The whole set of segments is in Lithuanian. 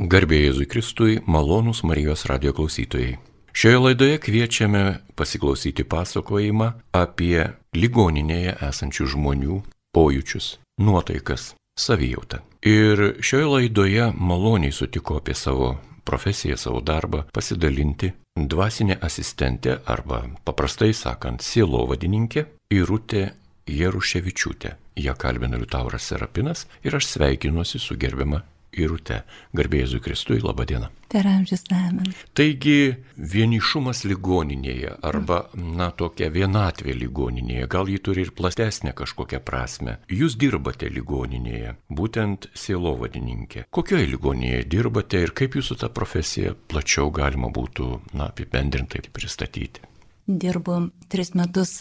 Garbėjai Jėzui Kristui, malonūs Marijos radio klausytojai. Šioje laidoje kviečiame pasiklausyti pasakojimą apie ligoninėje esančių žmonių pojūčius, nuotaikas, savijautą. Ir šioje laidoje maloniai sutiko apie savo profesiją, savo darbą pasidalinti dvasinė asistentė arba paprastai sakant sielovadininkė Irutė Jeruševičiūtė. Ja kalbina Liutauras Serapinas ir aš sveikinuosi su gerbiama Irute. Garbėjai Kristui, laba diena. Per amžius amen. Taigi vienišumas ligoninėje arba, na, tokia vienatvė ligoninėje, gal jį turi ir platesnę kažkokią prasme. Jūs dirbate ligoninėje, būtent sielovadininkė. Kokioje ligoninėje dirbate ir kaip jūsų tą profesiją plačiau galima būtų, na, apibendrintai pristatyti? Dirbu tris metus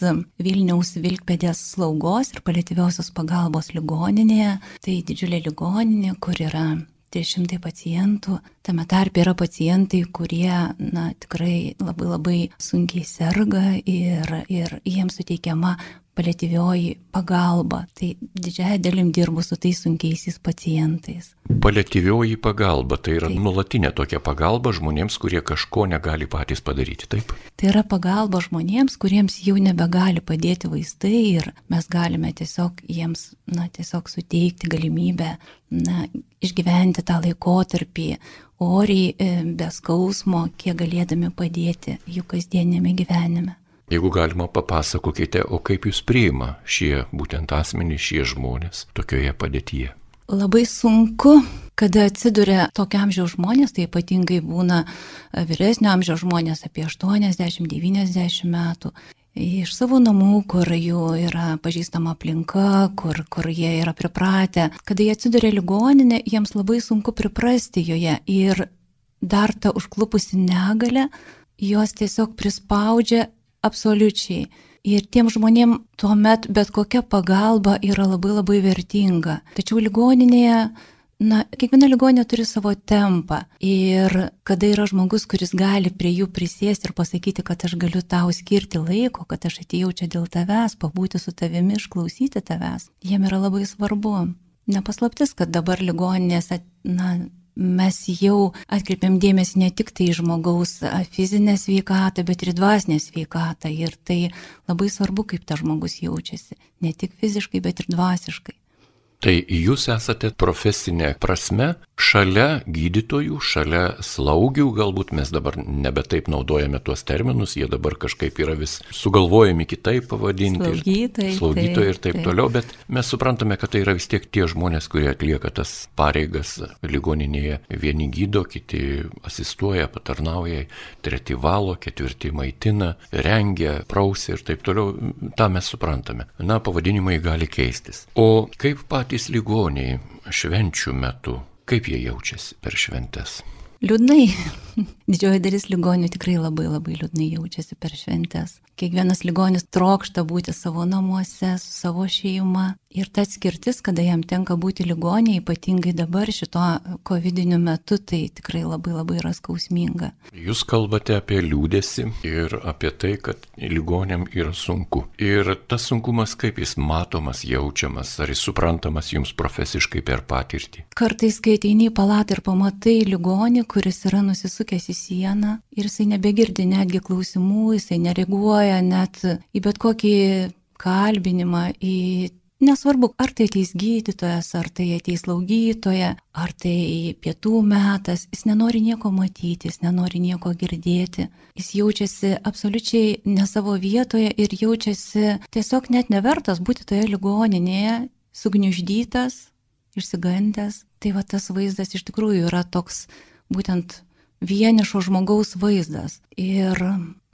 Vilniaus Vilkpėdės slaugos ir paliatyviausios pagalbos ligoninėje. Tai didžiulė ligoninė, kur yra 300 pacientų. Tame tarpe yra pacientai, kurie na, tikrai labai labai sunkiai serga ir, ir jiems suteikiama paliatyvioji pagalba. Tai didžiąją dalim dirbu su tais sunkiaisiais pacientais. Paliatyvioji pagalba tai yra taip. nulatinė tokia pagalba žmonėms, kurie kažko negali patys padaryti, taip? Tai yra pagalba žmonėms, kuriems jau nebegali padėti vaistai ir mes galime tiesiog jiems, na, tiesiog suteikti galimybę, na, išgyventi tą laikotarpį oriai, e, be skausmo, kiek galėdami padėti jų kasdienėme gyvenime. Jeigu galima, papasakokite, o kaip jūs priima šie būtent asmenys, šie žmonės tokioje padėtyje. Labai sunku, kada atsiduria tokio amžiaus žmonės, tai ypatingai būna vyresnio amžiaus žmonės apie 80-90 metų. Iš savo namų, kur jų yra pažįstama aplinka, kur, kur jie yra pripratę, kada jie atsiduria ligoninė, jiems labai sunku priprasti joje ir dar ta užklupusi negalė juos tiesiog prispaudžia absoliučiai. Ir tiem žmonėm tuomet bet kokia pagalba yra labai labai vertinga. Tačiau ligoninėje, na, kiekviena ligoninė turi savo tempą. Ir kada yra žmogus, kuris gali prie jų prisėsti ir pasakyti, kad aš galiu tau skirti laiko, kad aš atėjau čia dėl tavęs, pabūti su tavimi, išklausyti tavęs, jiem yra labai svarbu. Nepaslaptis, kad dabar ligoninėse, na, mes jau atkreipiam dėmesį ne tik tai žmogaus fizinę sveikatą, bet ir dvasinę sveikatą. Ir tai labai svarbu, kaip tas žmogus jaučiasi. Ne tik fiziškai, bet ir dvasiškai. Tai jūs esate profesinė prasme šalia gydytojų, šalia slaugių, galbūt mes dabar nebe taip naudojame tuos terminus, jie dabar kažkaip yra vis sugalvojami kitaip pavadinti. Slaugytojai. Slaugytojai ir taip, taip toliau, bet mes suprantame, kad tai yra vis tiek tie žmonės, kurie atlieka tas pareigas ligoninėje. Vieni gydo, kiti asistuoja, patarnauja, treti valo, ketvirti maitina, rengia, prausia ir taip toliau. Ta mes suprantame. Na, pavadinimai gali keistis. O kaip patys ligoniai švenčių metu Kaip jie jaučiasi per šventes? Liūdnai. Didžioji dalis ligonių tikrai labai labai liūdnai jaučiasi per šventes. Kiekvienas ligonis trokšta būti savo namuose, su savo šeima. Ir ta atskirtis, kada jam tenka būti ligonė, ypatingai dabar šito COVID metu, tai tikrai labai labai yra skausminga. Jūs kalbate apie liūdėsi ir apie tai, kad ligonėm yra sunku. Ir tas sunkumas, kaip jis matomas, jaučiamas, ar jis suprantamas jums profesiškai per patirtį? Kartais, kai ateini į palatą ir pamatai ligonį, kuris yra nusisukęs į sieną ir jisai nebegirdi netgi klausimų, jisai nereaguoja net į bet kokį kalbinimą, į Nesvarbu, ar tai ateis gydytojas, ar tai ateis slaugytoja, ar tai pietų metas, jis nenori nieko matyti, jis nenori nieko girdėti, jis jaučiasi absoliučiai ne savo vietoje ir jaučiasi tiesiog net nevertas būti toje ligoninėje, sugniuždytas, išsigandęs. Tai va tas vaizdas iš tikrųjų yra toks būtent vienišo žmogaus vaizdas. Ir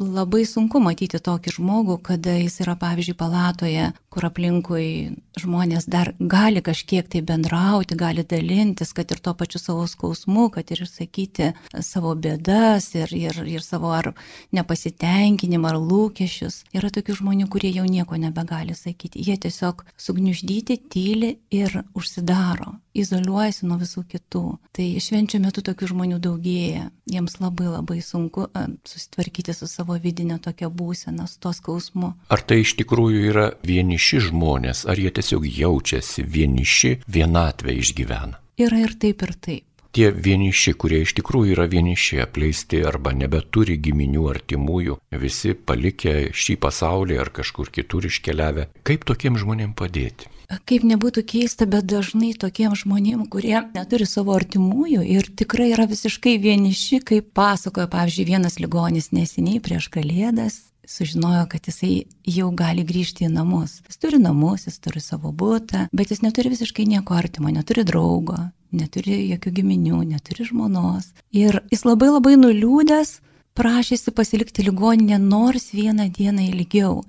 labai sunku matyti tokį žmogų, kada jis yra, pavyzdžiui, palatoje, kur aplinkui žmonės dar gali kažkiek tai bendrauti, gali dalintis, kad ir tuo pačiu savo skausmu, kad ir išsakyti savo bėdas ir, ir, ir savo ar nepasitenkinimą, ar lūkesčius. Yra tokių žmonių, kurie jau nieko nebegali sakyti. Jie tiesiog sugniuždyti, tyli ir užsidaro, izoliuojasi nuo visų kitų. Tai švenčių metu tokių žmonių daugėja. Jiems labai labai sunku susitvarkyti su savo vidinė tokia būsena, su to skausmu. Ar tai iš tikrųjų yra vieniši žmonės, ar jie tiesiog jaučiasi vieniši, vienatvę išgyvena? Yra ir taip, ir taip. tie vieniši, kurie iš tikrųjų yra vieniši, apleisti arba nebeturi giminių artimųjų, visi palikę šį pasaulį ar kažkur kitur iškeliavę, kaip tokiem žmonėm padėti? Kaip nebūtų keista, bet dažnai tokiem žmonėm, kurie neturi savo artimųjų ir tikrai yra visiškai vieniši, kaip pasakojo, pavyzdžiui, vienas ligonis neseniai prieš kalėdas, sužinojo, kad jisai jau gali grįžti į namus. Jis turi namus, jis turi savo būtą, bet jis neturi visiškai nieko artimo, neturi draugo, neturi jokių giminių, neturi žmonos. Ir jis labai labai nuliūdęs prašėsi pasilikti ligoninę nors vieną dieną ilgiau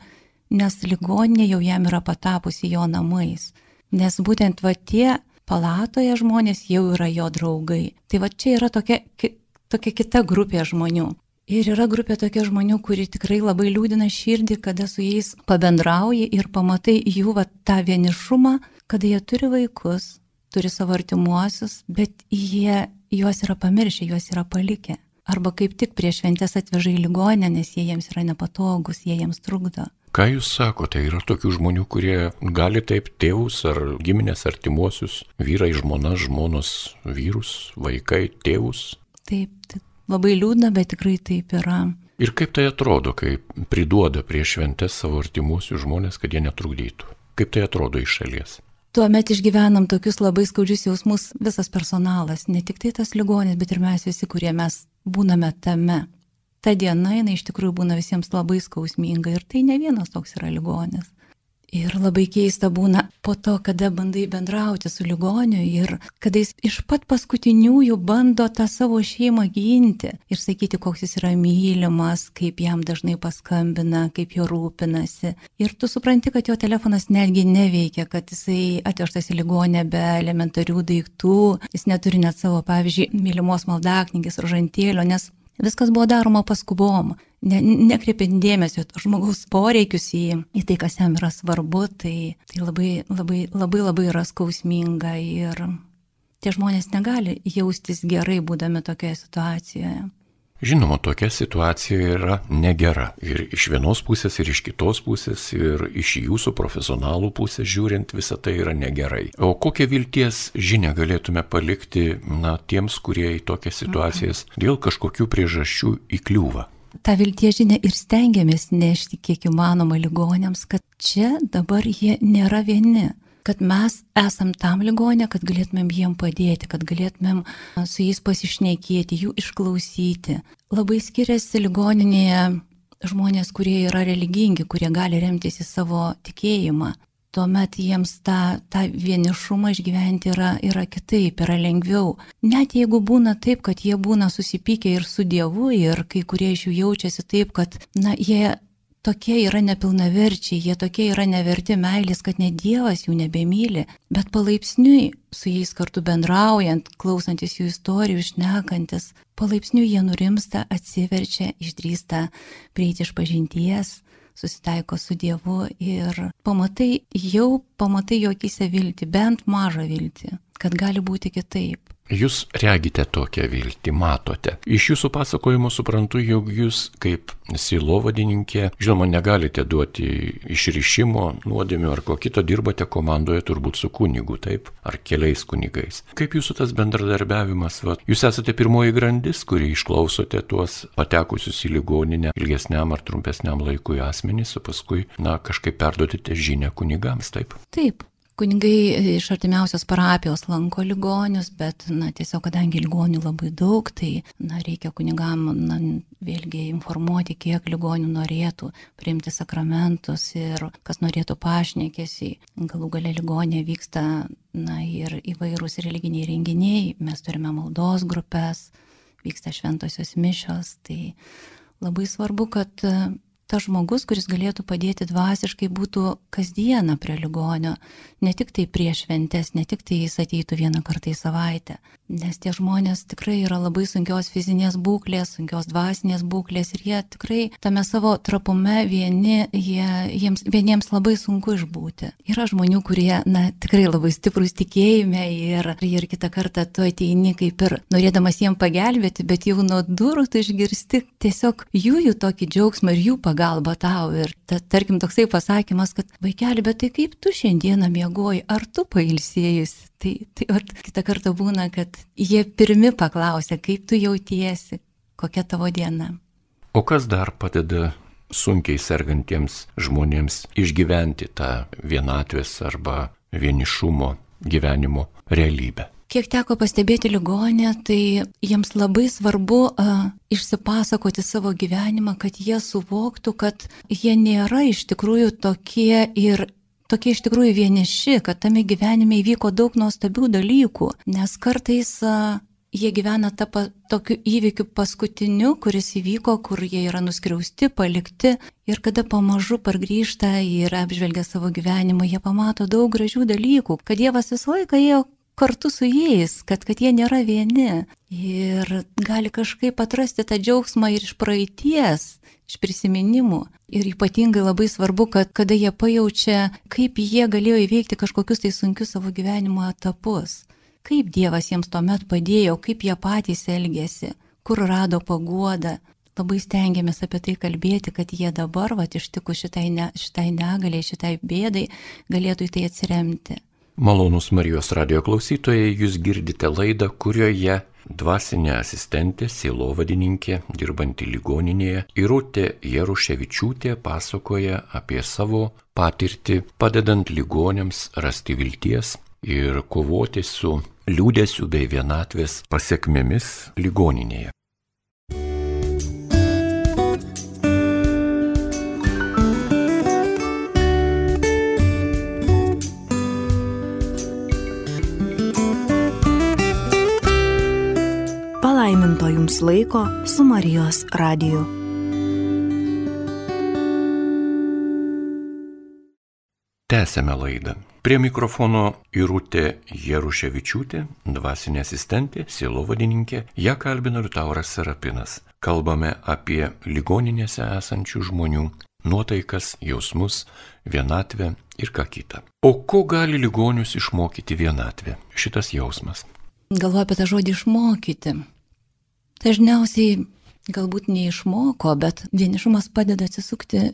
nes ligoninė jau jam yra patapusi jo namais. Nes būtent va tie palatoje žmonės jau yra jo draugai. Tai va čia yra tokia, tokia kita grupė žmonių. Ir yra grupė tokia žmonių, kuri tikrai labai liūdina širdį, kada su jais pabendrauji ir pamatai jų va, tą vienišumą, kada jie turi vaikus, turi savo artimuosius, bet jie juos yra pamiršę, juos yra palikę. Arba kaip tik prieš šventės atveža į ligonę, nes jie jiems yra nepatogus, jie jiems trukdo. Ką jūs sakote, yra tokių žmonių, kurie gali taip tėvus ar giminės artimuosius, vyrai, žmona, žmonos, vyrus, vaikai, tėvus? Taip, taip, labai liūdna, bet tikrai taip yra. Ir kaip tai atrodo, kai priduoda prie šventės savo artimuosius žmonės, kad jie netrukdytų? Kaip tai atrodo iš šalies? Tuomet išgyvenam tokius labai skaudžius jausmus visas personalas, ne tik tai tas ligonis, bet ir mes visi, kurie mes būname tame ta diena jinai iš tikrųjų būna visiems labai skausminga ir tai ne vienas toks yra ligonis. Ir labai keista būna po to, kada bandai bendrauti su ligoniu ir kada jis iš pat paskutiniųjų bando tą savo šeimą ginti ir sakyti, koks jis yra mylimas, kaip jam dažnai paskambina, kaip jo rūpinasi. Ir tu supranti, kad jo telefonas netgi neveikia, kad jisai atvežtas į ligonę be elementarių daiktų, jis neturi net savo, pavyzdžiui, mylimos maldaknygės rožantėlio, nes Viskas buvo daroma paskubom, ne, nekreipiant dėmesio žmogaus poreikius į, į tai, kas jam yra svarbu, tai, tai labai, labai, labai, labai yra skausminga ir tie žmonės negali jaustis gerai būdami tokioje situacijoje. Žinoma, tokia situacija yra negera. Ir iš vienos pusės, ir iš kitos pusės, ir iš jūsų profesionalų pusės žiūrint, visa tai yra negerai. O kokią vilties žinę galėtume palikti na, tiems, kurie į tokias situacijas dėl kažkokių priežasčių įkliūva? tą vilties žinę ir stengiamės nešti kiek įmanoma ligonėms, kad čia dabar jie nėra vieni kad mes esam tam ligonė, kad galėtumėm jiem padėti, kad galėtumėm su jais pasišnekėti, jų išklausyti. Labai skiriasi ligoninėje žmonės, kurie yra religingi, kurie gali remtis į savo tikėjimą. Tuomet jiems tą, tą vienišumą išgyventi yra, yra kitaip, yra lengviau. Net jeigu būna taip, kad jie būna susipykę ir su Dievu ir kai kurie iš jų jaučiasi taip, kad na, jie tokie yra nepilnaverčiai, jie tokie yra neverti meilės, kad net Dievas jų nebemyli, bet palaipsniui su jais kartu bendraujant, klausantis jų istorijų, išnekantis, palaipsniui jie nurimsta, atsiverčia, išdrįsta prieiti iš pažinties, susitaiko su Dievu ir pamatai, jau pamatai jo akise viltį, bent mažą viltį, kad gali būti kitaip. Jūs regite tokią viltį, matote. Iš jūsų pasakojimo suprantu, jog jūs kaip silovadininkė, žinoma, negalite duoti išrišimo, nuodėmio ar ko kito, dirbate komandoje turbūt su kunigu, taip, ar keliais kunigais. Kaip jūsų tas bendradarbiavimas, va, jūs esate pirmoji grandis, kuri išklausote tuos patekusius į ligoninę ilgesniam ar trumpesniam laikui asmenys, o paskui, na, kažkaip perduotite žinę kunigams, taip? Taip, Kunigai iš artimiausios parapijos lanko ligonius, bet, na, tiesiog kadangi ligonių labai daug, tai, na, reikia kunigam, na, vėlgi informuoti, kiek ligonių norėtų priimti sakramentus ir kas norėtų pašnekėsi. Galų gale ligonė vyksta, na, ir įvairūs religiniai renginiai, mes turime maldos grupės, vyksta šventosios mišios, tai labai svarbu, kad tas žmogus, kuris galėtų padėti dvasiškai, būtų kasdieną prie ligonio, ne tik tai prieš šventes, ne tik tai jis ateitų vieną kartą į savaitę. Nes tie žmonės tikrai yra labai sunkios fizinės būklės, sunkios dvasinės būklės ir jie tikrai tame savo trapume vieni, jie, jiems, vieniems labai sunku išbūti. Yra žmonių, kurie, na, tikrai labai stiprus tikėjime ir, ir kitą kartą tu ateini kaip ir norėdamas jiem pagelbėti, bet jau nuo durų tu išgirsti tiesiog jų jų tokį džiaugsmą ir jų pagalbą pagalba tau. Ir ta, tarkim toksai pasakymas, kad vaikeli, bet tai kaip tu šiandieną miegoji, ar tu pailsėjusi? Tai, tai ar kitą kartą būna, kad jie pirmi paklausia, kaip tu jautiesi, kokia tavo diena. O kas dar padeda sunkiai sergantiems žmonėms išgyventi tą vienatvės arba vienišumo gyvenimo realybę? Kiek teko pastebėti ligonę, tai jiems labai svarbu uh, išsipasakoti savo gyvenimą, kad jie suvoktų, kad jie nėra iš tikrųjų tokie ir tokie iš tikrųjų vieniši, kad tame gyvenime įvyko daug nuostabių dalykų, nes kartais uh, jie gyvena tą pa, tokiu įvykiu paskutiniu, kuris įvyko, kur jie yra nuskriausti, palikti. Ir kada pamažu pargrįžta ir apžvelgia savo gyvenimą, jie pamato daug gražių dalykų, kad Dievas visą laiką ėjo kartu su jais, kad, kad jie nėra vieni ir gali kažkaip atrasti tą džiaugsmą ir iš praeities, iš prisiminimų. Ir ypatingai labai svarbu, kad kada jie pajaučia, kaip jie galėjo įveikti kažkokius tai sunkius savo gyvenimo etapus, kaip Dievas jiems tuomet padėjo, kaip jie patys elgėsi, kur rado paguodą. Labai stengiamės apie tai kalbėti, kad jie dabar, va, ištikus šitai, ne, šitai negaliai, šitai bėdai, galėtų į tai atsiremti. Malonus Marijos radio klausytojai, jūs girdite laidą, kurioje dvasinė asistentė, sielovadininkė, dirbanti ligoninėje, Irutė Jaruševičiūtė pasakoja apie savo patirtį, padedant ligonėms rasti vilties ir kovoti su liūdėsiu bei vienatvės pasiekmėmis ligoninėje. Palaiminto jums laiko su Marijos radiju. Tęsėme laidą. Prie mikrofono Irutė Jaruševičiūtė, dvasinė asistentė, sielovadininkė, ją kalbina Liutauras Serapinas. Kalbame apie ligoninėse esančių žmonių nuotaikas, jausmus, vienatvę ir ką kitą. O ko gali ligonius išmokyti vienatvė? Šitas jausmas. Galvoju apie tą žodį išmokyti. Dažniausiai galbūt neišmoko, bet vienišumas padeda atsisukti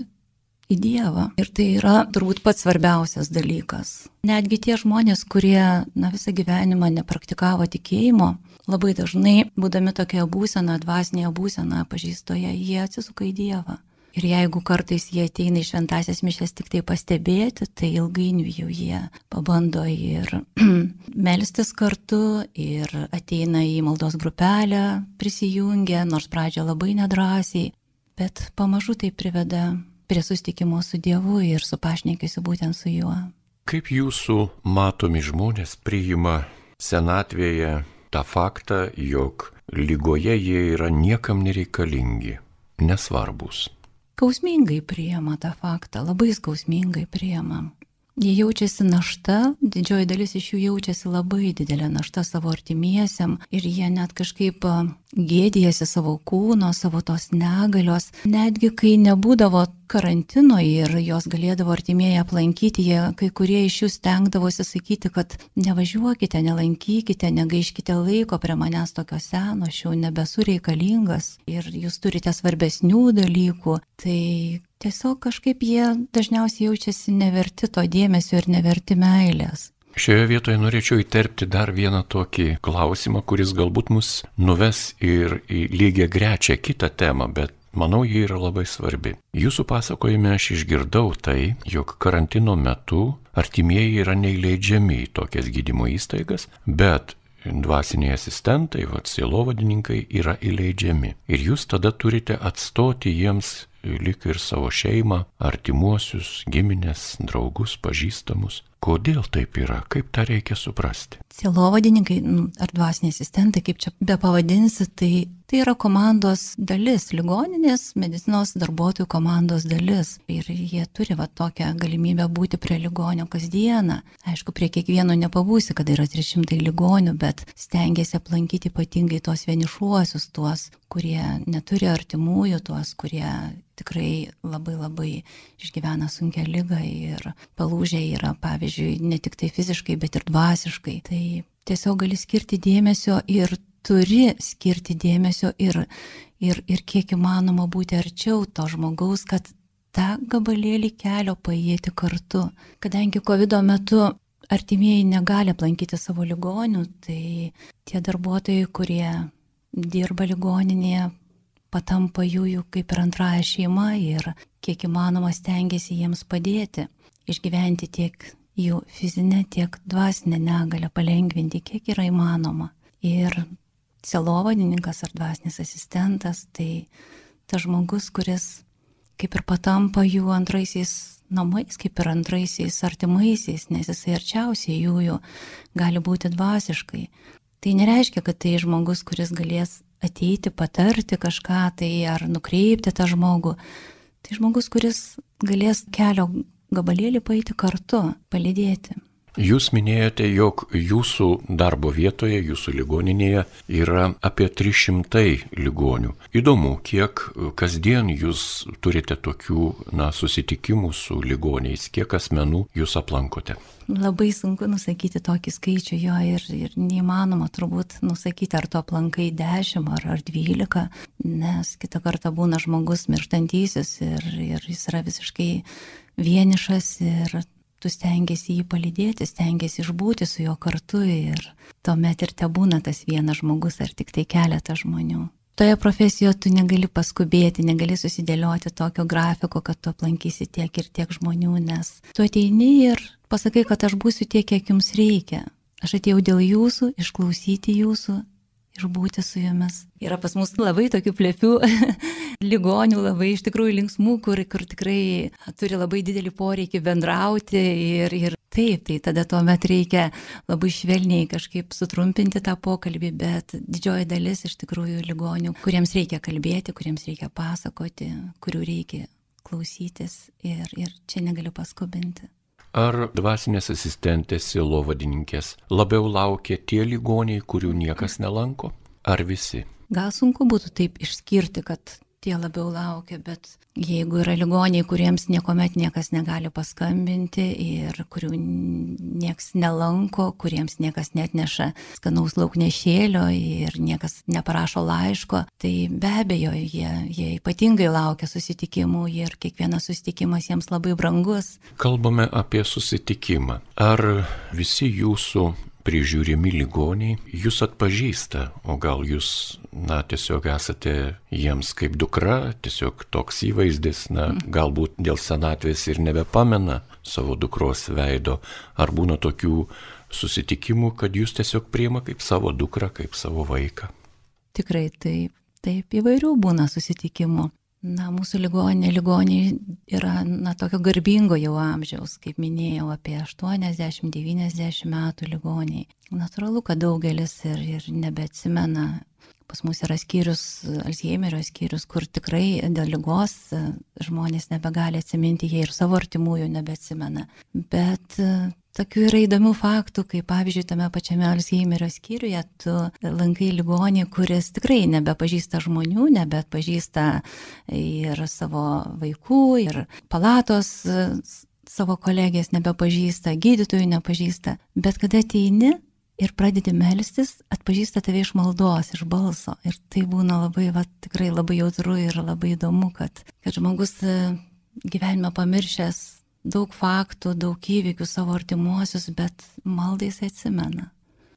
į Dievą. Ir tai yra turbūt pats svarbiausias dalykas. Netgi tie žmonės, kurie na, visą gyvenimą nepraktikavo tikėjimo, labai dažnai, būdami tokioje būsenoje, dvasinėje būsenoje, pažįstoje, jie atsisuka į Dievą. Ir jeigu kartais jie ateina į šventasias mišęs tik tai pastebėti, tai ilgainiui jau jie pabando ir melstis kartu, ir ateina į maldos grupelę, prisijungia, nors pradžio labai nedrasiai, bet pamažu tai priveda prie sustikimo su Dievu ir su pašnekėsiu būtent su juo. Kaip jūsų matomi žmonės priima senatvėje tą faktą, jog lygoje jie yra niekam nereikalingi, nesvarbus? Skausmingai priema tą faktą, labai skausmingai priema. Jie jaučiasi našta, didžioji dalis iš jų jaučiasi labai didelę naštą savo artimiesiam ir jie net kažkaip gėdėjasi savo kūno, savo tos negalios. Netgi kai nebūdavo karantino ir jos galėdavo artimieji aplankyti, jie kai kurie iš jų stengdavosi sakyti, kad nevažiuokite, nelankykite, negaiškite laiko prie manęs tokio seno, aš jau nebesu reikalingas ir jūs turite svarbesnių dalykų. Tai tiesiog kažkaip jie dažniausiai jaučiasi neverti to dėmesio ir neverti meilės. Šioje vietoje norėčiau įterpti dar vieną tokį klausimą, kuris galbūt mus nuves ir į lygią grečią kitą temą, bet manau, ji yra labai svarbi. Jūsų pasakojime aš išgirdau tai, jog karantino metu artimieji yra neįleidžiami į tokias gydymo įstaigas, bet dvasiniai asistentai, vatsielovadininkai yra įleidžiami. Ir jūs tada turite atstoti jiems lik ir savo šeimą, artimuosius, giminės, draugus, pažįstamus. Kodėl taip yra, kaip tą reikia suprasti? Sielovadininkai nu, ar dvasiniai asistentai, kaip čia be pavadinsi, tai, tai yra komandos dalis, ligoninės medicinos darbuotojų komandos dalis. Ir jie turi va tokią galimybę būti prie ligonio kasdieną. Aišku, prie kiekvieno nepabūsi, kada yra 300 ligonių, bet stengiasi aplankyti ypatingai tuos vienišuosius, tuos, kurie neturi artimųjų, tuos, kurie tikrai labai labai išgyvena sunkia lyga ir palūžė yra, pavyzdžiui, ne tik tai fiziškai, bet ir dvasiškai. Tai tiesiog gali skirti dėmesio ir turi skirti dėmesio ir, ir, ir kiek įmanoma būti arčiau to žmogaus, kad tą gabalėlį kelio paėti kartu. Kadangi COVID metu artimieji negali aplankyti savo ligonių, tai tie darbuotojai, kurie dirba ligoninėje, patampa jų jų kaip ir antraja šeima ir kiek įmanoma stengiasi jiems padėti, išgyventi tiek jų fizinę, tiek dvasinę negalę, palengvinti, kiek yra įmanoma. Ir selovadininkas ar dvasinis asistentas, tai tas žmogus, kuris kaip ir patampa jų antraisiais namais, kaip ir antraisiais artimaisiais, nes jisai arčiausiai jų jų gali būti dvasiškai. Tai nereiškia, kad tai žmogus, kuris galės ateiti, patarti kažką tai ar nukreipti tą žmogų. Tai žmogus, kuris galės kelio gabalėlį paeiti kartu, palidėti. Jūs minėjote, jog jūsų darbo vietoje, jūsų ligoninėje yra apie 300 ligonių. Įdomu, kiek kasdien jūs turite tokių na, susitikimų su ligoniais, kiek asmenų jūs aplankote. Labai sunku nusakyti tokį skaičių jo ir, ir neįmanoma turbūt nusakyti, ar to aplankai 10 ar, ar 12, nes kitą kartą būna žmogus mirštantysis ir, ir jis yra visiškai vienišas ir tu stengiasi jį palydėti, stengiasi išbūti su juo kartu ir tuomet ir te būna tas vienas žmogus ar tik tai keletas žmonių. Toje profesijoje tu negali paskubėti, negali susidėlioti tokio grafiko, kad tu aplankysi tiek ir tiek žmonių, nes tu ateini ir pasakai, kad aš būsiu tiek, kiek jums reikia. Aš atėjau dėl jūsų, išklausyti jūsų išbūti su jumis. Yra pas mus labai tokių plepių ligonių, labai iš tikrųjų linksmų, kur, kur tikrai turi labai didelį poreikį bendrauti ir, ir taip, tai tada tuomet reikia labai švelniai kažkaip sutrumpinti tą pokalbį, bet didžioji dalis iš tikrųjų ligonių, kuriems reikia kalbėti, kuriems reikia pasakoti, kurių reikia klausytis ir, ir čia negaliu paskubinti. Ar dvasinės asistentės silovadininkės labiau laukia tie ligoniai, kurių niekas nelanko, ar visi? Gal sunku būtų taip išskirti, kad tie labiau laukia, bet jeigu yra ligoniai, kuriems niekuomet niekas negali paskambinti ir kurių niekas nelanko, kuriems niekas net neša skanaus lauknešėlio ir niekas neparašo laiško, tai be abejo, jie, jie ypatingai laukia susitikimų ir kiekvienas susitikimas jiems labai brangus. Kalbame apie susitikimą. Ar visi jūsų prižiūrimi ligoniai jūs atpažįsta, o gal jūs, na, tiesiog esate jiems kaip dukra, tiesiog toks įvaizdis, na, galbūt dėl senatvės ir nebepamena savo dukros veido, ar būna tokių susitikimų, kad jūs tiesiog priema kaip savo dukrą, kaip savo vaiką. Tikrai taip, taip įvairių būna susitikimų. Na, mūsų ligoninė, ligoniai yra, na, tokio garbingo jau amžiaus, kaip minėjau, apie 80-90 metų ligoniai. Natūralu, kad daugelis ir, ir nebeatsimena. Pas mus yra skyrius, Alzheimerio skyrius, kur tikrai dėl lygos žmonės nebegali atsiminti, jie ir savo artimųjų nebeatsimena. Bet Tokių yra įdomių faktų, kaip pavyzdžiui, tame pačiame Alzheimerio skyriuje tu lankai ligonį, kuris tikrai nebepažįsta žmonių, nebepažįsta ir savo vaikų, ir palatos savo kolegės nebepažįsta, gydytojų nepažįsta. Bet kada ateini ir pradedi melstis, atpažįsta tave iš maldos, iš balso. Ir tai būna labai, va, tikrai labai jautru ir labai įdomu, kad, kad žmogus gyvenime pamiršęs daug faktų, daug įvykių savo artimuosius, bet maldai jis atsimena.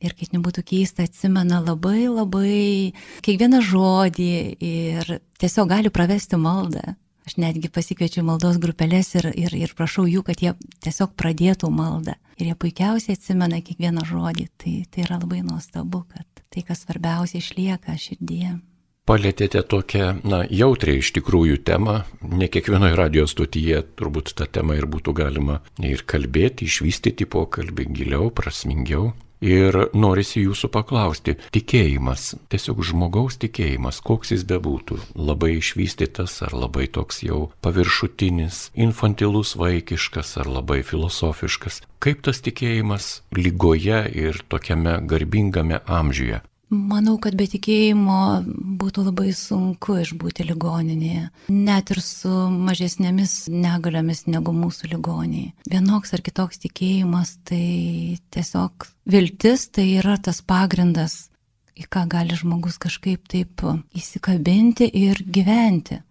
Ir kaip nebūtų keista, atsimena labai labai kiekvieną žodį ir tiesiog gali pravesti maldą. Aš netgi pasikviečiu maldos grupelės ir, ir, ir prašau jų, kad jie tiesiog pradėtų maldą. Ir jie puikiausiai atsimena kiekvieną žodį. Tai, tai yra labai nuostabu, kad tai, kas svarbiausia, išlieka širdie. Palėtėte tokią, na, jautriai iš tikrųjų temą, ne kiekvienoje radijos stotyje turbūt tą temą ir būtų galima ir kalbėti, išvystyti pokalbį giliau, prasmingiau. Ir norisi jūsų paklausti, tikėjimas, tiesiog žmogaus tikėjimas, koks jis bebūtų, labai išvystytas ar labai toks jau paviršutinis, infantilus vaikiškas ar labai filosofiškas, kaip tas tikėjimas lygoje ir tokiame garbingame amžiuje Manau, kad be tikėjimo būtų labai sunku išbūti ligoninėje, net ir su mažesnėmis negaliomis negu mūsų ligoniai. Vienoks ar kitoks tikėjimas tai tiesiog viltis, tai yra tas pagrindas, į ką gali žmogus kažkaip taip įsikabinti ir gyventi.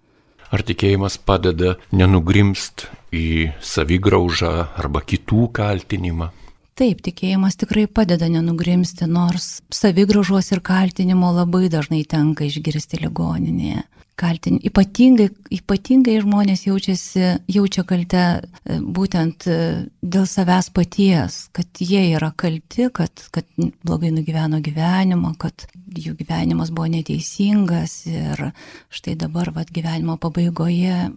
Ar tikėjimas padeda nenugrimst į savigraužą arba kitų kaltinimą? Taip, tikėjimas tikrai padeda nenugrimsti, nors savigražos ir kaltinimo labai dažnai tenka išgirsti ligoninėje kaltin. Ypatingai, ypatingai žmonės jaučiasi, jaučia kaltę e, būtent e, dėl savęs paties, kad jie yra kalti, kad, kad blogai nugyveno gyvenimą, kad jų gyvenimas buvo neteisingas ir štai dabar vat, gyvenimo pabaigoje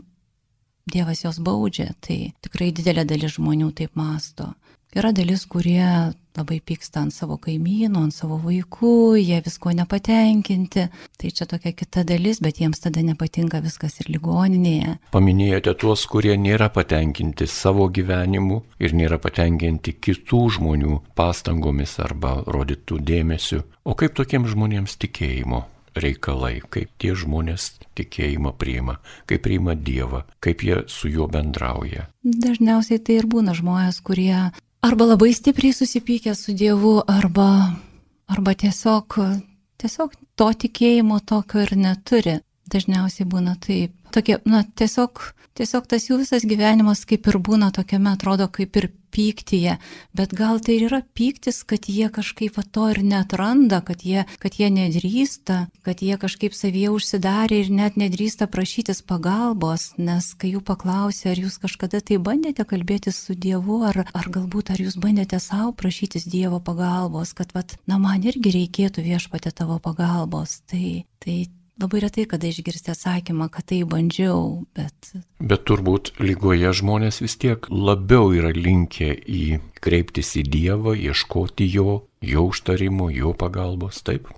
Dievas jos baudžia. Tai tikrai didelė dalis žmonių taip masto. Yra dalis, kurie labai pyksta ant savo kaimynų, ant savo vaikų, jie visko nepatenkinti. Tai čia tokia kita dalis, bet jiems tada nepatinka viskas ir ligoninėje. Paminėjote tuos, kurie nėra patenkinti savo gyvenimu ir nėra patenkinti kitų žmonių pastangomis arba rodytų dėmesiu. O kaip tokiems žmonėms tikėjimo? reikalai, kaip tie žmonės tikėjimą priima, kaip priima Dievą, kaip jie su juo bendrauja. Dažniausiai tai ir būna žmonės, kurie arba labai stipriai susipykę su Dievu, arba, arba tiesiog, tiesiog to tikėjimo tokio ir neturi. Dažniausiai būna taip. Tokie, na, tiesiog, tiesiog tas jų visas gyvenimas kaip ir būna tokiame, atrodo, kaip ir pyktyje, bet gal tai yra pyktis, kad jie kažkaip to ir netranda, kad jie, kad jie nedrįsta, kad jie kažkaip savyje užsidarė ir net nedrįsta prašytis pagalbos, nes kai jų paklausė, ar jūs kažkada tai bandėte kalbėti su Dievu, ar, ar galbūt ar jūs bandėte savo prašytis Dievo pagalbos, kad, vat, na, man irgi reikėtų viešpatė tavo pagalbos, tai, tai Labai retai, kada išgirsti atsakymą, kad tai bandžiau, bet... Bet turbūt lygoje žmonės vis tiek labiau yra linkę į kreiptis į Dievą, ieškoti Jo, Jo užtarimo, Jo pagalbos, taip?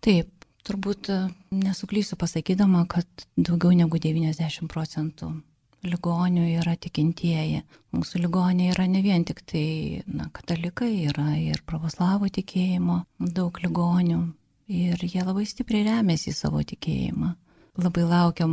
Taip, turbūt e, nesuklysiu pasakydama, kad daugiau negu 90 procentų ligonių yra tikintieji. Mūsų ligoniai yra ne vien tik tai na, katalikai, yra ir pravoslavų tikėjimo daug ligonių, ir jie labai stipriai remiasi į savo tikėjimą. Labai laukia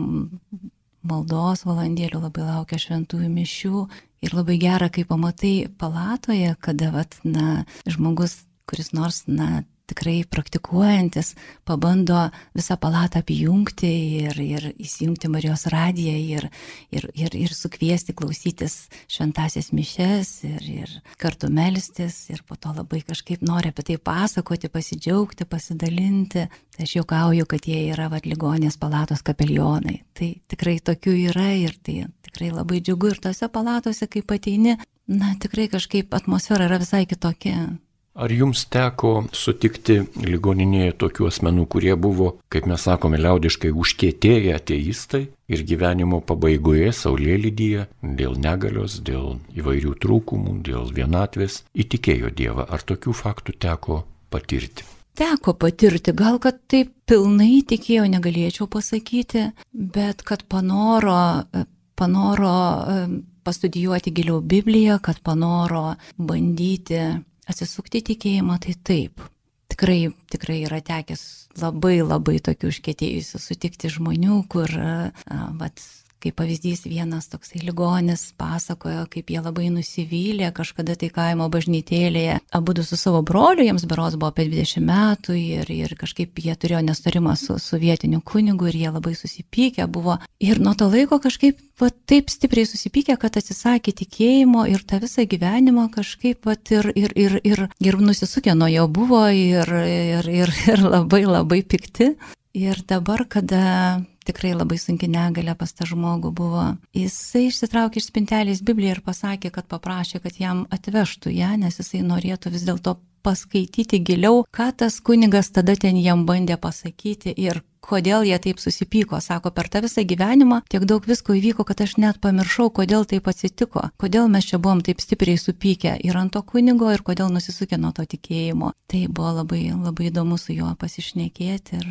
maldos valandėlių, labai laukia šventųjų mišių ir labai gera, kai pamatai palatoje, kada vat, na, žmogus, kuris nors na, tikrai praktikuojantis pabando visą palatą apjungti ir, ir įsijungti Marijos radiją ir, ir, ir, ir sukviesti klausytis šventasias mišes ir, ir kartu melstis ir po to labai kažkaip nori apie tai pasakoti, pasidžiaugti, pasidalinti. Tai aš juokauju, kad jie yra vad ligonės palatos kapelionai. Tai tikrai tokių yra ir tai tikrai labai džiugu ir tose palatose, kai ateini, na tikrai kažkaip atmosfera yra visai kitokia. Ar jums teko sutikti ligoninėje tokių asmenų, kurie buvo, kaip mes sakome, liaudiškai užkietėję ateistai ir gyvenimo pabaigoje saulėlydyje dėl negalios, dėl įvairių trūkumų, dėl vienatvės įtikėjo Dievą? Ar tokių faktų teko patirti? Teko patirti, gal kad taip pilnai tikėjau, negalėčiau pasakyti, bet kad panoro, panoro pastudijuoti giliau Bibliją, kad panoro bandyti atsisukti tikėjimą, tai taip. Tikrai, tikrai yra tekęs labai labai tokių užkėtėjusių sutikti žmonių, kur, vat, Kaip pavyzdys vienas toksai ligonis pasakojo, kaip jie labai nusivylė kažkada tai kaimo bažnytėlėje. Abu su savo broliu, jiems beros buvo apie 20 metų ir, ir kažkaip jie turėjo nestarimą su, su vietiniu kunigu ir jie labai susipykę buvo. Ir nuo to laiko kažkaip va, taip stipriai susipykę, kad atsisakė tikėjimo ir tą visą gyvenimą kažkaip va, ir, ir, ir, ir, ir nusisukė nuo jo buvo ir, ir, ir, ir labai labai pikti. Ir dabar, kada tikrai labai sunki negalė pas tą žmogų buvo. Jisai išsitraukė iš spintelės Bibliją ir pasakė, kad paprašė, kad jam atvežtų ją, nes jisai norėtų vis dėlto paskaityti giliau, ką tas kunigas tada ten jam bandė pasakyti ir kodėl jie taip susipyko. Sako, per tą visą gyvenimą tiek daug visko įvyko, kad aš net pamiršau, kodėl taip atsitiko, kodėl mes čia buvom taip stipriai supykę ir ant to kunigo ir kodėl nusisukė nuo to tikėjimo. Tai buvo labai, labai įdomu su juo pasišnekėti ir,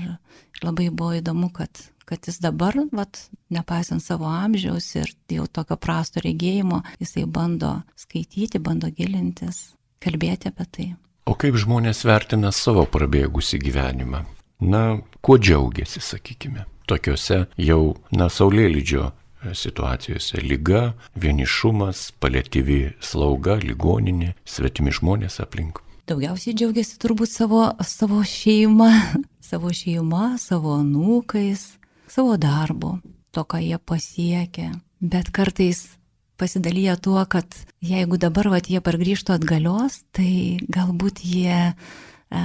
ir labai buvo įdomu, kad kad jis dabar, vat, nepaisant savo amžiaus ir jau tokio prasto regėjimo, jisai bando skaityti, bando gilintis, kalbėti apie tai. O kaip žmonės vertina savo prabėgusi gyvenimą? Na, kuo džiaugiasi, sakykime, tokiuose jau, na, saulėlydžio situacijose - lyga, vienišumas, palėtyvi slauga, ligoninė, svetimi žmonės aplink. daugiausiai džiaugiasi turbūt savo, savo šeima, savo šeima, savo anūkais, savo darbu, to, ką jie pasiekė. Bet kartais pasidalyja tuo, kad jeigu dabar vat, jie pargrįžtų atgalios, tai galbūt jie e,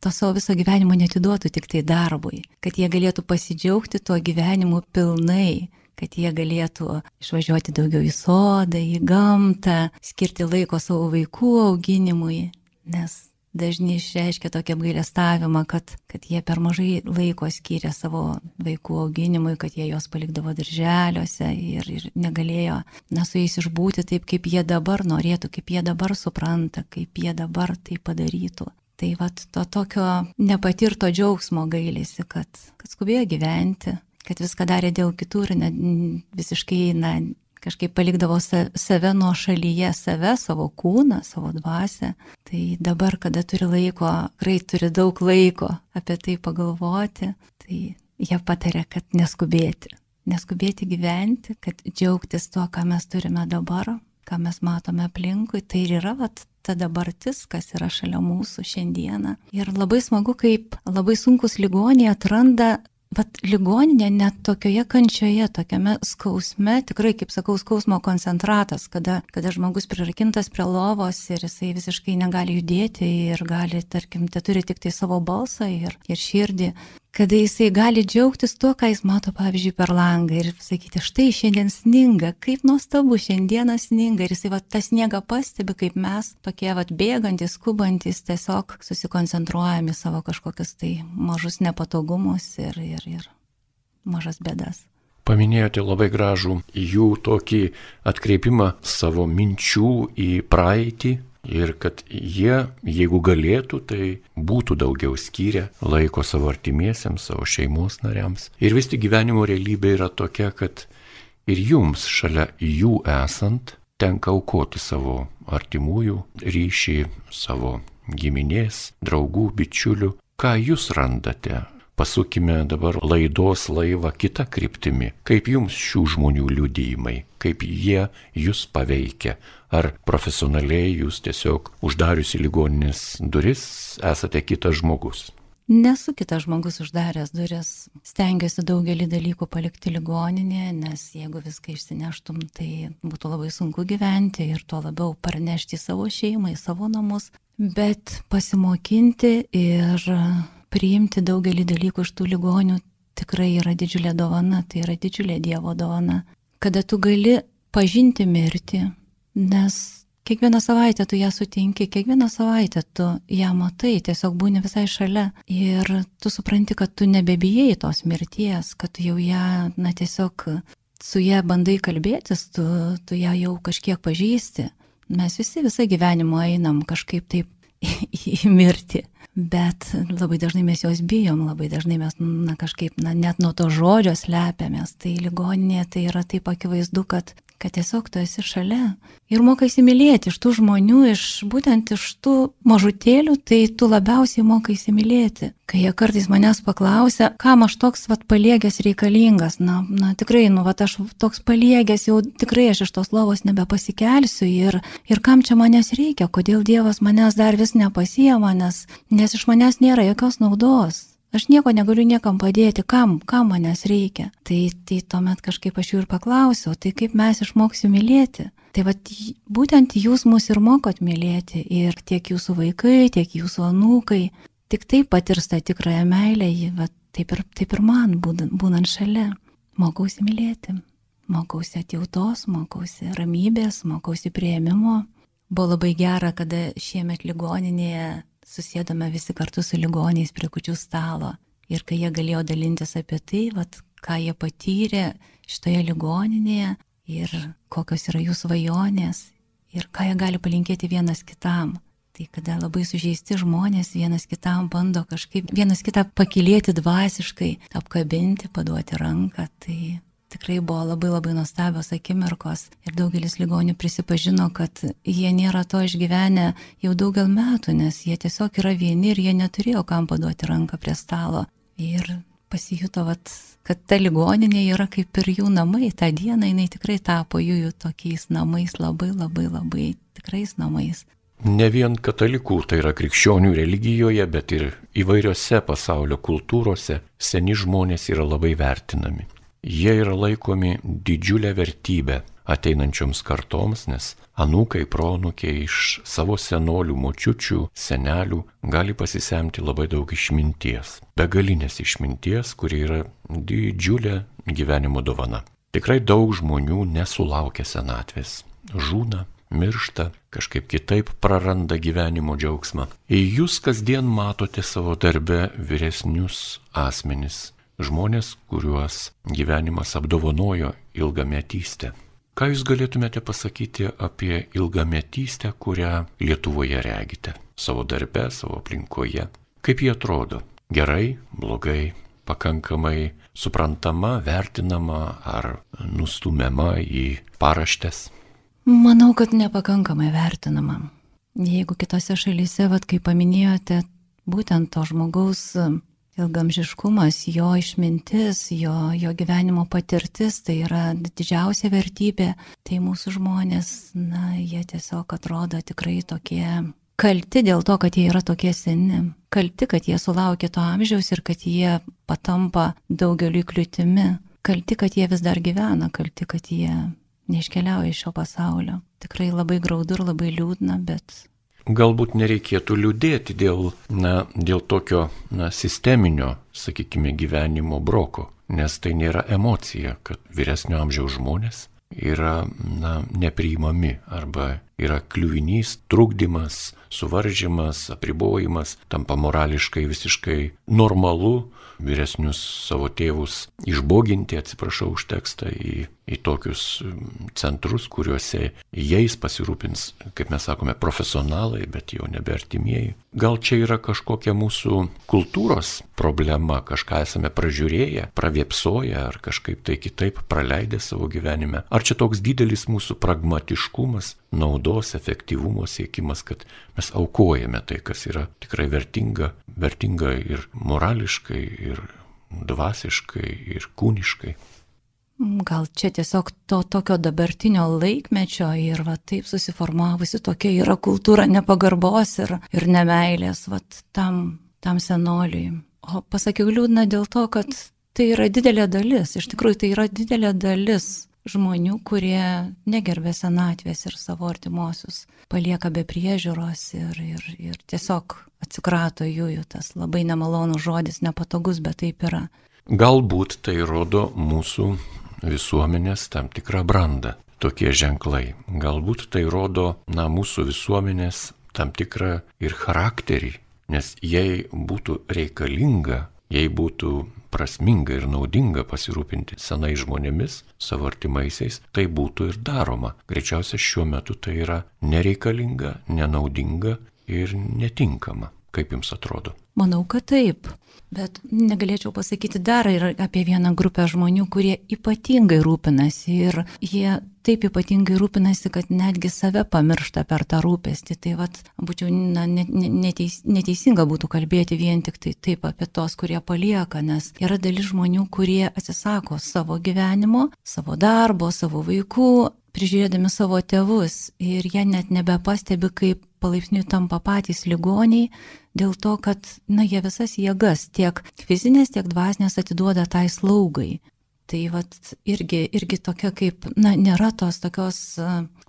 to savo viso gyvenimo netiduotų tik tai darbui, kad jie galėtų pasidžiaugti tuo gyvenimu pilnai, kad jie galėtų išvažiuoti daugiau į sodą, į gamtą, skirti laiko savo vaikų auginimui, nes dažnai išreiškia tokį apgailestavimą, kad, kad jie per mažai laiko skyrė savo vaikų auginimui, kad jie juos palikdavo darželiuose ir, ir negalėjo na, su jais išbūti taip, kaip jie dabar norėtų, kaip jie dabar supranta, kaip jie dabar tai padarytų. Tai vad to tokio nepatirto džiaugsmo gailisi, kad, kad skubėjo gyventi, kad viską darė dėl kitų ir ne, visiškai na, kažkaip palikdavo save nuo šalyje, save, savo kūną, savo dvasę. Tai dabar, kada turi laiko, tikrai turi daug laiko apie tai pagalvoti, tai jie patarė, kad neskubėti. Neskubėti gyventi, kad džiaugtis tuo, ką mes turime dabar, ką mes matome aplinkui. Tai ir yra vat, ta dabartis, kas yra šalia mūsų šiandieną. Ir labai smagu, kaip labai sunkus ligoniai atranda Vat ligoninė net tokioje kančioje, tokiame skausme, tikrai, kaip sakau, skausmo koncentratas, kada, kada žmogus prirakintas prie lovos ir jisai visiškai negali judėti ir gali, tarkim, te turi tik tai savo balsą ir, ir širdį, kada jisai gali džiaugtis tuo, ką jis mato, pavyzdžiui, per langą ir sakyti, štai šiandien sninga, kaip nuostabu, šiandieną sninga ir jisai va, tą sniegą pastebi, kaip mes, tokie va, bėgantis, skubantis, tiesiog susikoncentruojame savo kažkokius tai mažus nepatogumus ir, ir, ir mažas bėdas. Paminėjote labai gražų jų tokį atkreipimą savo minčių į praeitį, ir kad jie, jeigu galėtų, tai būtų daugiau skyrę laiko savo artimiesiems, savo šeimos nariams. Ir vis tik gyvenimo realybė yra tokia, kad ir jums šalia jų esant tenka aukoti savo artimųjų ryšį, savo giminės, draugų, bičiulių. Ką jūs randate Pasukime dabar laidos laivą kitą kryptimį. Kaip jums šių žmonių liudijimai, kaip jie jūs paveikia? Ar profesionaliai jūs tiesiog uždariusi ligoninės duris esate kitas žmogus? Nesu kitas žmogus uždaręs duris. Stengiuosi daugelį dalykų palikti ligoninėje, nes jeigu viską išsineštum, tai būtų labai sunku gyventi ir tuo labiau parnešti savo šeimą, į savo namus. Bet pasimokinti ir priimti daugelį dalykų iš tų ligonių tikrai yra didžiulė dovana, tai yra didžiulė Dievo dovana. Kada tu gali pažinti mirtį, nes kiekvieną savaitę tu ją sutinki, kiekvieną savaitę tu ją matai, tiesiog būni visai šalia ir tu supranti, kad tu nebebijai tos mirties, kad tu jau ją, na tiesiog su ją bandai kalbėtis, tu, tu ją jau kažkiek pažįsti. Mes visi visą gyvenimą einam kažkaip taip į, mirtį bet labai dažnai mes jos bijom, labai dažnai mes na, kažkaip na, net nuo to žodžio slepiamės. Tai ligoninė tai yra taip akivaizdu, kad kad tiesiog tu esi šalia ir mokai įsimylėti iš tų žmonių, iš būtent iš tų mažutėlių, tai tu labiausiai mokai įsimylėti. Kai jie kartais manęs paklausia, kam aš toks vat paliegęs reikalingas, na, na tikrai, nu, vat aš toks paliegęs, jau tikrai aš iš tos lovos nebepasikelsiu ir, ir kam čia manęs reikia, kodėl Dievas manęs dar vis nepasiema, nes, nes iš manęs nėra jokios naudos. Aš nieko negaliu niekam padėti, kam, kam manęs reikia. Tai, tai tuomet kažkaip aš jų ir paklausiau, tai kaip mes išmoksim mylėti. Tai vat, būtent jūs mus ir mokot mylėti ir tiek jūsų vaikai, tiek jūsų anūkai. Tik taip patirs tą tikrąją meilę, vat, taip, ir, taip ir man būnant, būnant šalia. Mokausi mylėti, mokausi atjautos, mokausi ramybės, mokausi prieimimo. Buvo labai gera, kada šiemet ligoninėje susėdome visi kartu su ligoniais prie kučių stalo. Ir kai jie galėjo dalintis apie tai, vat, ką jie patyrė šitoje ligoninėje ir kokios yra jų svajonės ir ką jie gali palinkėti vienas kitam. Tai kada labai sužeisti žmonės vienas kitam bando kažkaip vienas kitą pakilėti dvasiškai, apkabinti, paduoti ranką, tai tikrai buvo labai labai nuostabios akimirkos ir daugelis ligonių prisipažino, kad jie nėra to išgyvenę jau daugel metų, nes jie tiesiog yra vieni ir jie neturėjo kam paduoti ranką prie stalo. Ir pasijuto, vat, kad ta ligoninė yra kaip ir jų namai. Ta diena jinai tikrai tapo jų, jų tokiais namais, labai labai labai tikrais namais. ne vien katalikų, tai yra krikščionių religijoje, bet ir įvairiose pasaulio kultūrose seni žmonės yra labai vertinami. Jie yra laikomi didžiulę vertybę ateinančioms kartoms, nes anūkai, pronukiai iš savo senolių, močiučių, senelių gali pasisemti labai daug išminties. Begalinės išminties, kuri yra didžiulė gyvenimo dovana. Tikrai daug žmonių nesulaukia senatvės. Žūna, miršta, kažkaip kitaip praranda gyvenimo džiaugsmą. Jūs kasdien matote savo darbe vyresnius asmenis, žmonės, kuriuos gyvenimas apdovanojo ilgametystę. Ką Jūs galėtumėte pasakyti apie ilgametystę, kurią Lietuvoje regite? Savo darbe, savo aplinkoje. Kaip jie atrodo? Gerai, blogai, pakankamai suprantama, vertinama ar nustumiama į paraštės? Manau, kad nepakankamai vertinama. Jeigu kitose šalyse, vad kaip paminėjote, būtent to žmogaus ilgamžiškumas, jo išmintis, jo, jo gyvenimo patirtis, tai yra didžiausia vertybė, tai mūsų žmonės, na, jie tiesiog atrodo tikrai tokie kalti dėl to, kad jie yra tokie seni, kalti, kad jie sulaukė to amžiaus ir kad jie patampa daugeliu kliūtimi, kalti, kad jie vis dar gyvena, kalti, kad jie neiškeliauja iš šio pasaulio. Tikrai labai graudu ir labai liūdna, bet galbūt nereikėtų liūdėti dėl, na, dėl tokio na, sisteminio, sakykime, gyvenimo broko, nes tai nėra emocija, kad vyresnio amžiaus žmonės yra na, nepriimami arba yra kliuvinys, trukdymas, suvaržymas, apribojimas, tampa morališkai visiškai normalu vyresnius savo tėvus išboginti, atsiprašau už tekstą, į į tokius mm, centrus, kuriuose jais pasirūpins, kaip mes sakome, profesionalai, bet jau nebe artimieji. Gal čia yra kažkokia mūsų kultūros problema, kažką esame pražiūrėję, praviepsoję ar kažkaip tai kitaip praleidę savo gyvenime. Ar čia toks didelis mūsų pragmatiškumas, naudos, efektyvumo siekimas, kad mes aukojame tai, kas yra tikrai vertinga, vertinga ir morališkai, ir dvasiškai, ir kūniškai. Gal čia tiesiog to tokio dabartinio laikmečio ir va taip susiformavusi tokia yra kultūra nepagarbos ir, ir nemailės va tam, tam senoliui. O pasakiau liūdna dėl to, kad tai yra didelė dalis, iš tikrųjų tai yra didelė dalis žmonių, kurie negerbė senatvės ir savo artimuosius, palieka be priežiūros ir, ir, ir tiesiog atsikrato jų, jų tas labai nemalonus žodis, nepatogus, bet taip yra. Galbūt tai rodo mūsų visuomenės tam tikrą brandą. Tokie ženklai. Galbūt tai rodo, na, mūsų visuomenės tam tikrą ir charakterį, nes jei būtų reikalinga, jei būtų prasminga ir naudinga pasirūpinti senai žmonėmis, savo artimaisiais, tai būtų ir daroma. Greičiausiai šiuo metu tai yra nereikalinga, nenaudinga ir netinkama. Kaip jums atrodo? Manau, kad taip. Bet negalėčiau pasakyti dar ir apie vieną grupę žmonių, kurie ypatingai rūpinasi ir jie taip ypatingai rūpinasi, kad netgi save pamiršta per tą rūpestį. Tai vad, būčiau na, neteis, neteisinga būtų kalbėti vien tik tai taip apie tos, kurie palieka, nes yra dalis žmonių, kurie atsisako savo gyvenimo, savo darbo, savo vaikų, prižiūrėdami savo tėvus ir jie net nebepastebi, kaip palaipsniui tampa patys ligoniai, dėl to, kad, na, jie visas jėgas, tiek fizinės, tiek dvasinės atiduoda tai slaugai. Tai vat irgi, irgi tokia kaip, na, nėra tos tokios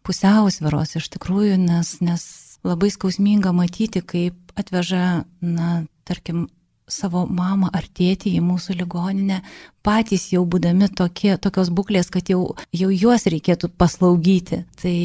pusiausviros iš tikrųjų, nes, nes labai skausminga matyti, kaip atveža, na, tarkim, savo mamą ar tėtį į mūsų ligoninę, patys jau būdami tokie, tokios būklės, kad jau, jau juos reikėtų paslaugyti. Tai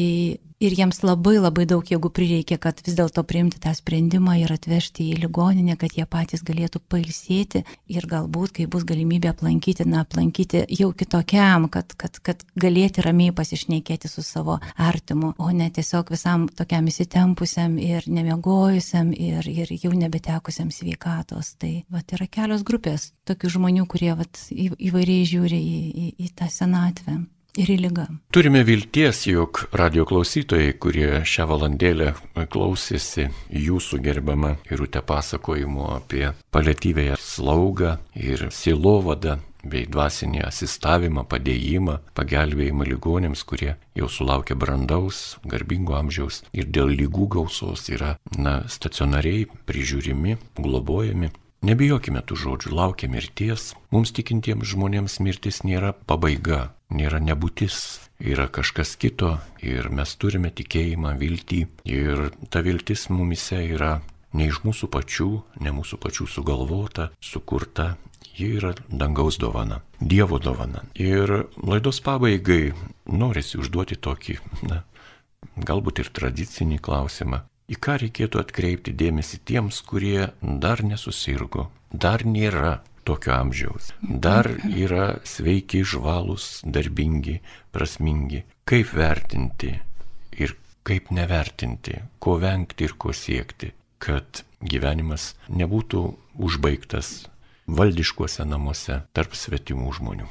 ir jiems labai labai daug jėgų prireikė, kad vis dėlto priimti tą sprendimą ir atvežti į ligoninę, kad jie patys galėtų pailsėti ir galbūt, kai bus galimybė aplankyti, na, aplankyti jau kitokiam, kad, kad, kad galėti ramiai pasišnekėti su savo artimu, o ne tiesiog visam tokiam įsitempusiam ir nemiegojusiam ir, ir jau nebetekusiam sveikatos. Tai va, yra kelios grupės tokių žmonių, kurie va, įvairiai žiūri į, į, į tą senatvę ir į lygą. Turime vilties, jog radio klausytojai, kurie šią valandėlę klausėsi jūsų gerbama irute pasakojimo apie paliatyvėją slaugą ir silovadą bei dvasinį asistavimą, padėjimą, pagelbėjimą ligonėms, kurie jau sulaukia brandaus, garbingo amžiaus ir dėl lygų gausos yra, na, stacionariai prižiūrimi, globojami. Nebijokime tų žodžių, laukia mirties. Mums tikintiems žmonėms mirtis nėra pabaiga, nėra nebūtis, yra kažkas kito ir mes turime tikėjimą, viltį ir ta viltis mumise yra ne iš mūsų pačių, ne mūsų pačių sugalvota, sukurta, ji yra dangaus dovana, Dievo dovana. Ir laidos pabaigai norisi užduoti tokį, na, galbūt ir tradicinį klausimą. Į ką reikėtų atkreipti dėmesį tiems, kurie dar nesusirgo, dar nėra tokio amžiaus, dar yra sveiki, žvalūs, darbingi, prasmingi. Kaip vertinti ir kaip nevertinti, ko vengti ir ko siekti, kad gyvenimas nebūtų užbaigtas valdiškuose namuose tarp svetimų žmonių.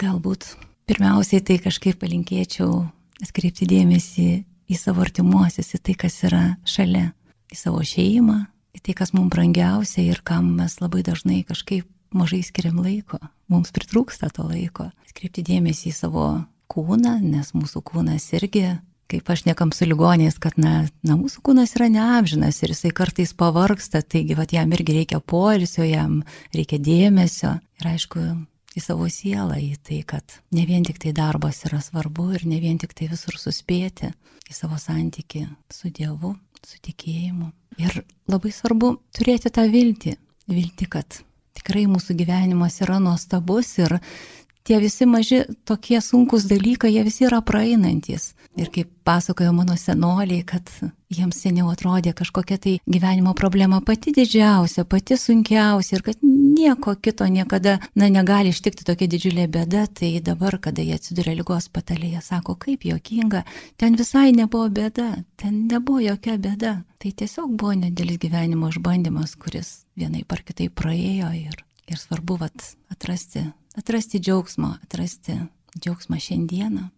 Galbūt pirmiausiai tai kažkaip palinkėčiau atkreipti dėmesį į savo artimuosius, į tai, kas yra šalia, į savo šeimą, į tai, kas mums brangiausia ir kam mes labai dažnai kažkaip mažai skiriam laiko. Mums pritrūksta to laiko. Skreipti dėmesį į savo kūną, nes mūsų kūnas irgi, kaip aš nekam su ligonės, kad na, na, mūsų kūnas yra neamžinas ir jisai kartais pavargsta, taigi vat, jam irgi reikia poilsio, jam reikia dėmesio. Ir aišku, į savo sielą, į tai, kad ne vien tik tai darbas yra svarbu ir ne vien tik tai visur suspėti, į savo santyki su Dievu, su tikėjimu. Ir labai svarbu turėti tą viltį, viltį, kad tikrai mūsų gyvenimas yra nuostabus ir tie visi maži tokie sunkus dalykai, jie visi yra praeinantis. Ir kaip pasakojo mano senoliai, kad jiems seniau atrodė kažkokia tai gyvenimo problema pati didžiausia, pati sunkiausia ir kad nieko kito niekada, na, negali ištikti tokia didžiulė bėda, tai dabar, kada jie atsiduria lygos patalėje, sako, kaip jokinga, ten visai nebuvo bėda, ten nebuvo jokia bėda. Tai tiesiog buvo nedėlis gyvenimo išbandymas, kuris vienai par kitai praėjo ir, ir svarbu vat, atrasti, atrasti džiaugsmą, atrasti džiaugsmą šiandieną,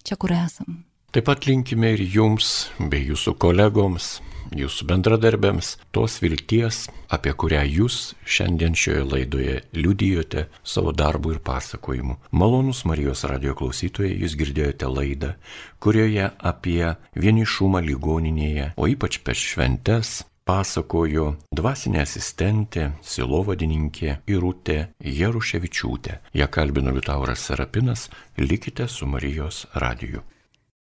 čia kur esam. Taip pat linkime ir jums, bei jūsų kolegoms, jūsų bendradarbėms tos vilties, apie kurią jūs šiandien šioje laidoje liudijote savo darbu ir pasakojimu. Malonus Marijos radio klausytojai, jūs girdėjote laidą, kurioje apie vienišumą ligoninėje, o ypač per šventes, pasakojo dvasinė asistentė, silovadininkė Irutė Jaruševičiūtė. Ja kalbino Liutauras Serapinas, likite su Marijos radiju.